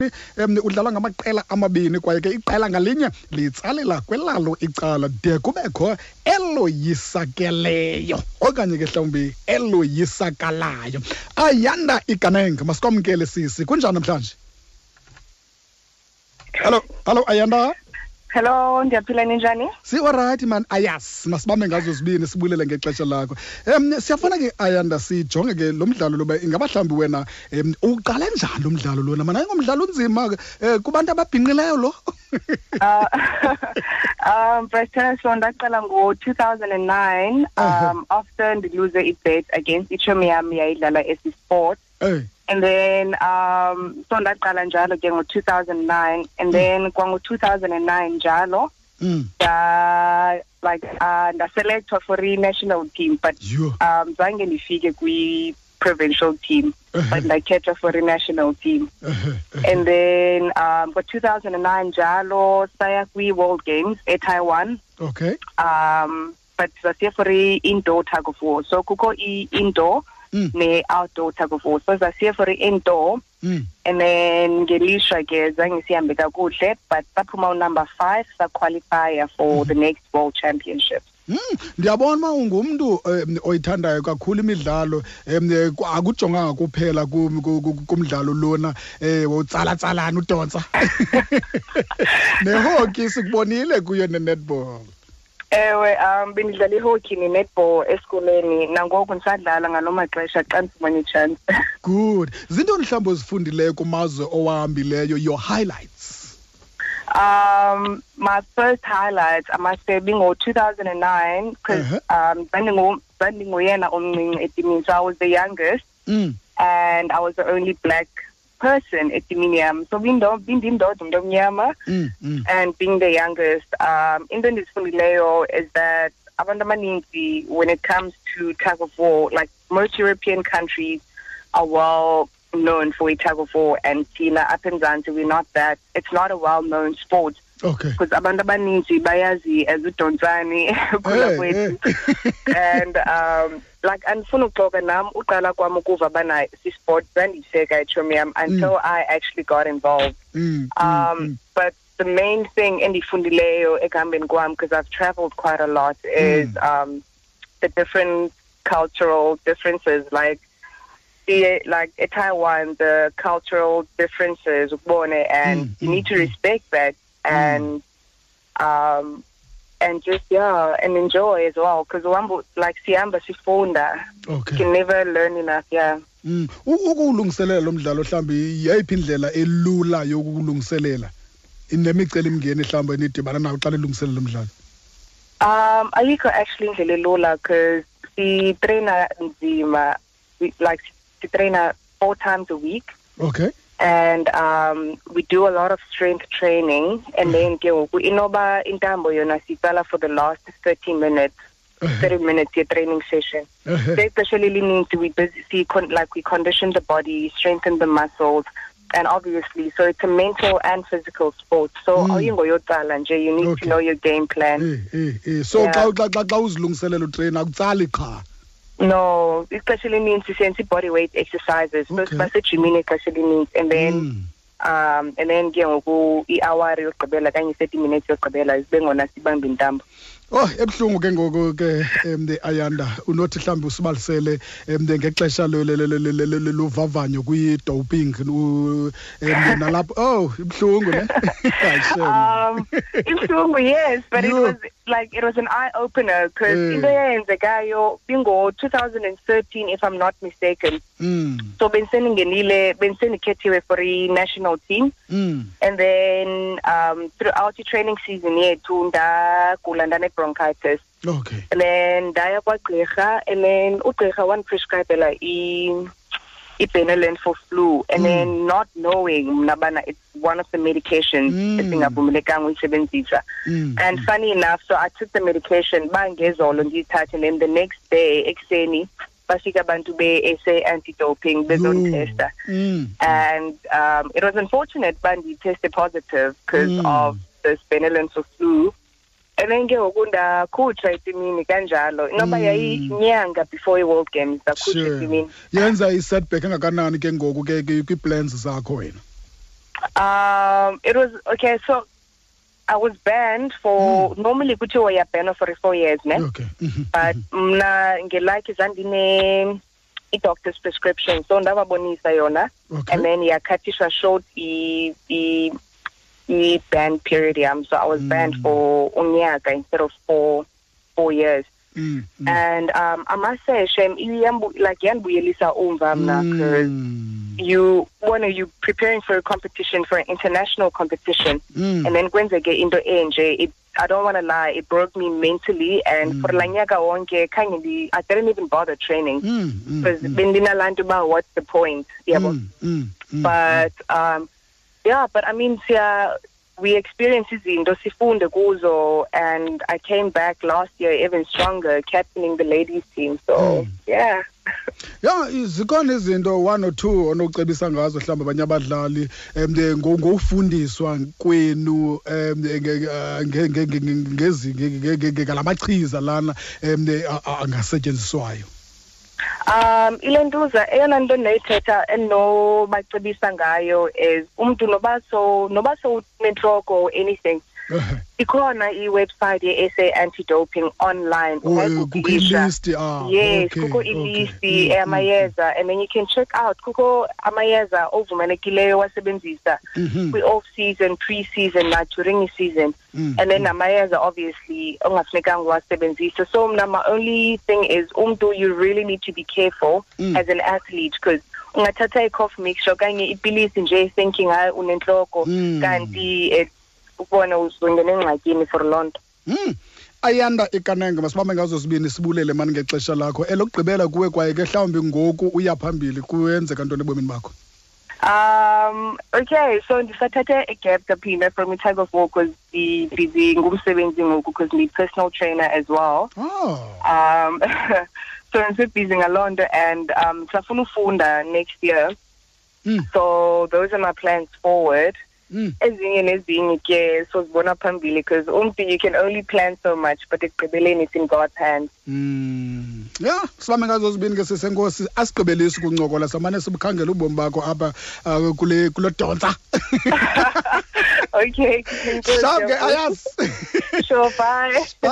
um udlala ngamaqela amabini kwaye ke iqela ngalinye litsalela kwelalo icala de kubekho eloyisakeleyo okanye ke mhlawumbi eloyisakalayo. Ayanda iganeng masikwamkele sisi. Kunjani namhlanje? Hallo hallo ayanda? Hello, ndiyaphila ninjani? siwarayithi man. Ayas masibambe ngazo zibini sibulele ngexesha lakho. Um siyafuna ke ayanda sijonge ke lo mdlalo loba ingaba mhlawumbi wena um uqale njani lo mdlalo lona? Mana ngomdlalo unzima um kubantu ababhinqileyo lo. Uh, um, first tennis so ndaqala ngo-2009 Uh-huh. um, after ndiluze ibet against ichomi yam yayidlala esi sport and then um, so ndaqala njalo ke ngo-2009 and then kwango-2009 njalo mm, nda like uh, ndaselectwa for i-national team but um, zange ndifike kwi-provincial team but ndakhethwa for i-national team. And then um ngo-2009 njalo saya kwi-world games eTaiwan okay. Um but sasiye for i-indoor tug of war. So kukho i-indoor Mm. ne-outdoor tug of war so sasiye for i-indoor. Mm. and then ngelishwa ke zange sihambe kakuhle but saphuma unumber five saqualifya for the next world championship. Mm, ndiyabona ungumntu um, oyithandayo kakhulu imidlalo eh, ku- akujonganga kuphela kum- ku- ku- kumdlalo lona um utsalatsalana udontsa nehoki sikubonile kuyo nenetball. Ewe um bendidlala ihockey ne-netball esikoleni nangoku ndisadlala maxesha xa ndifumana itshance good. Zintoni mhlawumbi ozifundileyo kumazwe owahambileyo your highlights? Um, my first highlights, I must say, being 2009, because Uh-huh. um, Omning at Dimini, so I was the youngest, mm. and I was the only black person at Diminium. So being the being the Mm, mm. and being the youngest, um, in the Leo is that abantu abaninzi, when it comes to tug of war, like most European countries are well known for a tug of war, and Tina up in Zanzibar, we're not that. It's not a well known sport okay. Because abantu abaninzi bayazi as udontsane khula kwethu. and um like andifuna uxoka nam uqala kwam ukuva bana sisport zandiyiseka etshomi yam until i actually got involved. Mm, mm, um mm. but the main thing endiyifundileyo ekuhambeni kwam because i've traveled quite a lot is um the different cultural differences like the like at Taiwan the cultural differences and Mm, you mm, need to mm. respect that and um and just yeah and enjoy as well because one like siyamba sifunda. You okay. Can never learn enough yeah. Mm. U- ukuwulungiselela lo mdlalo mhlawumbi yeyiphi indlela elula yokuwulungiselela? Inemiceli-mngeni mhlawumbi enidibana nayo xa nilungiselela lo mdlalo? Um, ayikho actually indlela elula because sitraina nzima like sitraina four times a week. Okay and um, we do a lot of strength training and then ke ngoku inoba intambo yona sitsala for the last 30 minutes 30 minutes your training session so especially elininzi we busy see like we condition the body strengthen the muscles and obviously so it's a mental and physical sport so Mm. awuyingoyotsala nje you need Okay. to know your game plan Eh, eh, eh. so Yeah. xa xa uzilungiselela utreyina akutsali qha No, ixesha elininzi siyenza i-body weight exercises. So Okay. siba sejimini ixesha elininzi and then Mm. um and then ke ngoku i-hour yokugqibela kanye i-thirty minutes yokugqibela sibe ngona sibamba intambo. Oh ebuhlungu ke ngoku ke um ayanda unothi mhlawumbi usibalisele um ngexesha lo- lo- lo- lo- lo- lo- lo- lovavanyo kwi-doping um nalapho oh ibuhlungu ne. Um, ibuhlungu yes, but it was like it was an eye opener because Eh. into eyenzekayo bingo 2013 if I'm not mistaken. Mm, So benseningenile bensenikhethiwe for i-national team. mm. And then um, throughout the training season yethu ndagula ndane-bronchitis. okay And then ndaya kwagqirha and then ugqirha wandiprescribela i i-Benylin for flu and Mm. then not knowing mna bana it's one of the medications Mm. esingavumelekanga uyisebenzisa Mm, and mm. funny enough so i took the medication bangezolo ndiyithathe and then the next day ekuseni bafika abantu be-sa anti-doping bezonditesta Mm, and um, it was unfortunate but he tested positive because Mm. of this Benylin for flu. And then ke ngoku ndakhutshwa itimini kanjalo inoba Mm. yayinyanga before i-world games ndakhutshwa sure itimini yenza i-setback engakanani ke ngoku ke ke kwi-plans zakho wena Um, it was okay. So I was banned for normally kuthiwa uyabhena for four years, ne? okay Mhm. But mna ngelike zandine i-doctor's prescription so ndababonisa yona okay and then yakhathishwa short i i i-ban period yam so I was banned Mm. for unyaka instead of four four years Mm, mm. and um I must say shem iyambu like yanibuyelisa umva mna because Mm, you when you preparing for a competition for an international competition mm. and then kwenzeke into enje it I don't want to lie it broke me mentally and Mm. for lanyaka wonke khange I didn't even bother training Because Mm, mm, mm. bendinalantu ba what's the point yabo Mm, mm, mm, but um yeah but I mean siya we experience izinto sifunde kuzo and I came back last year even stronger captaining the ladies team so Mm. yeah ya zikhona izinto one or two onocebisa ngazo mhlawumbi abanye abadlali um ngokufundiswa kwenu um ngala machiza lana um angasetyenziswayo Um ilentuza eyona nto ndinayithetha endinobacebisa ngayo is umntu noba so noba sowunentloko or anything ikhona iwebsite ye-SA anti-doping online. Ilist ah yes kukho ilisti Mm, and then you can check out. Kukho amayeza ovumelekileyo wasebenzisa mhm, kwi-off season pre-season na during i-season mm, and then mm. namayeza obviously ongafunekanga uwasebenzise. So mna my only thing is umntu you really need to be careful Mm. as an athlete because ungathatha i-cough mixture okanye ipilisi nje thinking hayi unentloko. Mm. kanti ukubona uzongena engxakini for loo nto Mm. ayanda ikanenge masibambe ngazo sibini sibulele mani ngexesha lakho elokugqibela kuwe kwaye ke mhlawumbi ngoku uya phambili kuyenzeka ntoni ebomini bakho Um okay so ndisathathe a gap kaphina from i-tug of war because ngumsebenzi ngoku because ndi personal trainer as well oh um so ndisebusy ngaloo nto and um safuna ufunda next year Mm. so those are my plans forward. Ezinye nezinye ke sozibona phambili because umntu you can only plan so much but ekugqibeleni it's in god's hands. Mm. ya sibambe ngazo zibini ke sisenkosi asigqibelisi ukuncokola samane sibukhangela ubomi bakho apha uh, kule kulo donsa. Okay sharp ke sure bye. Bye.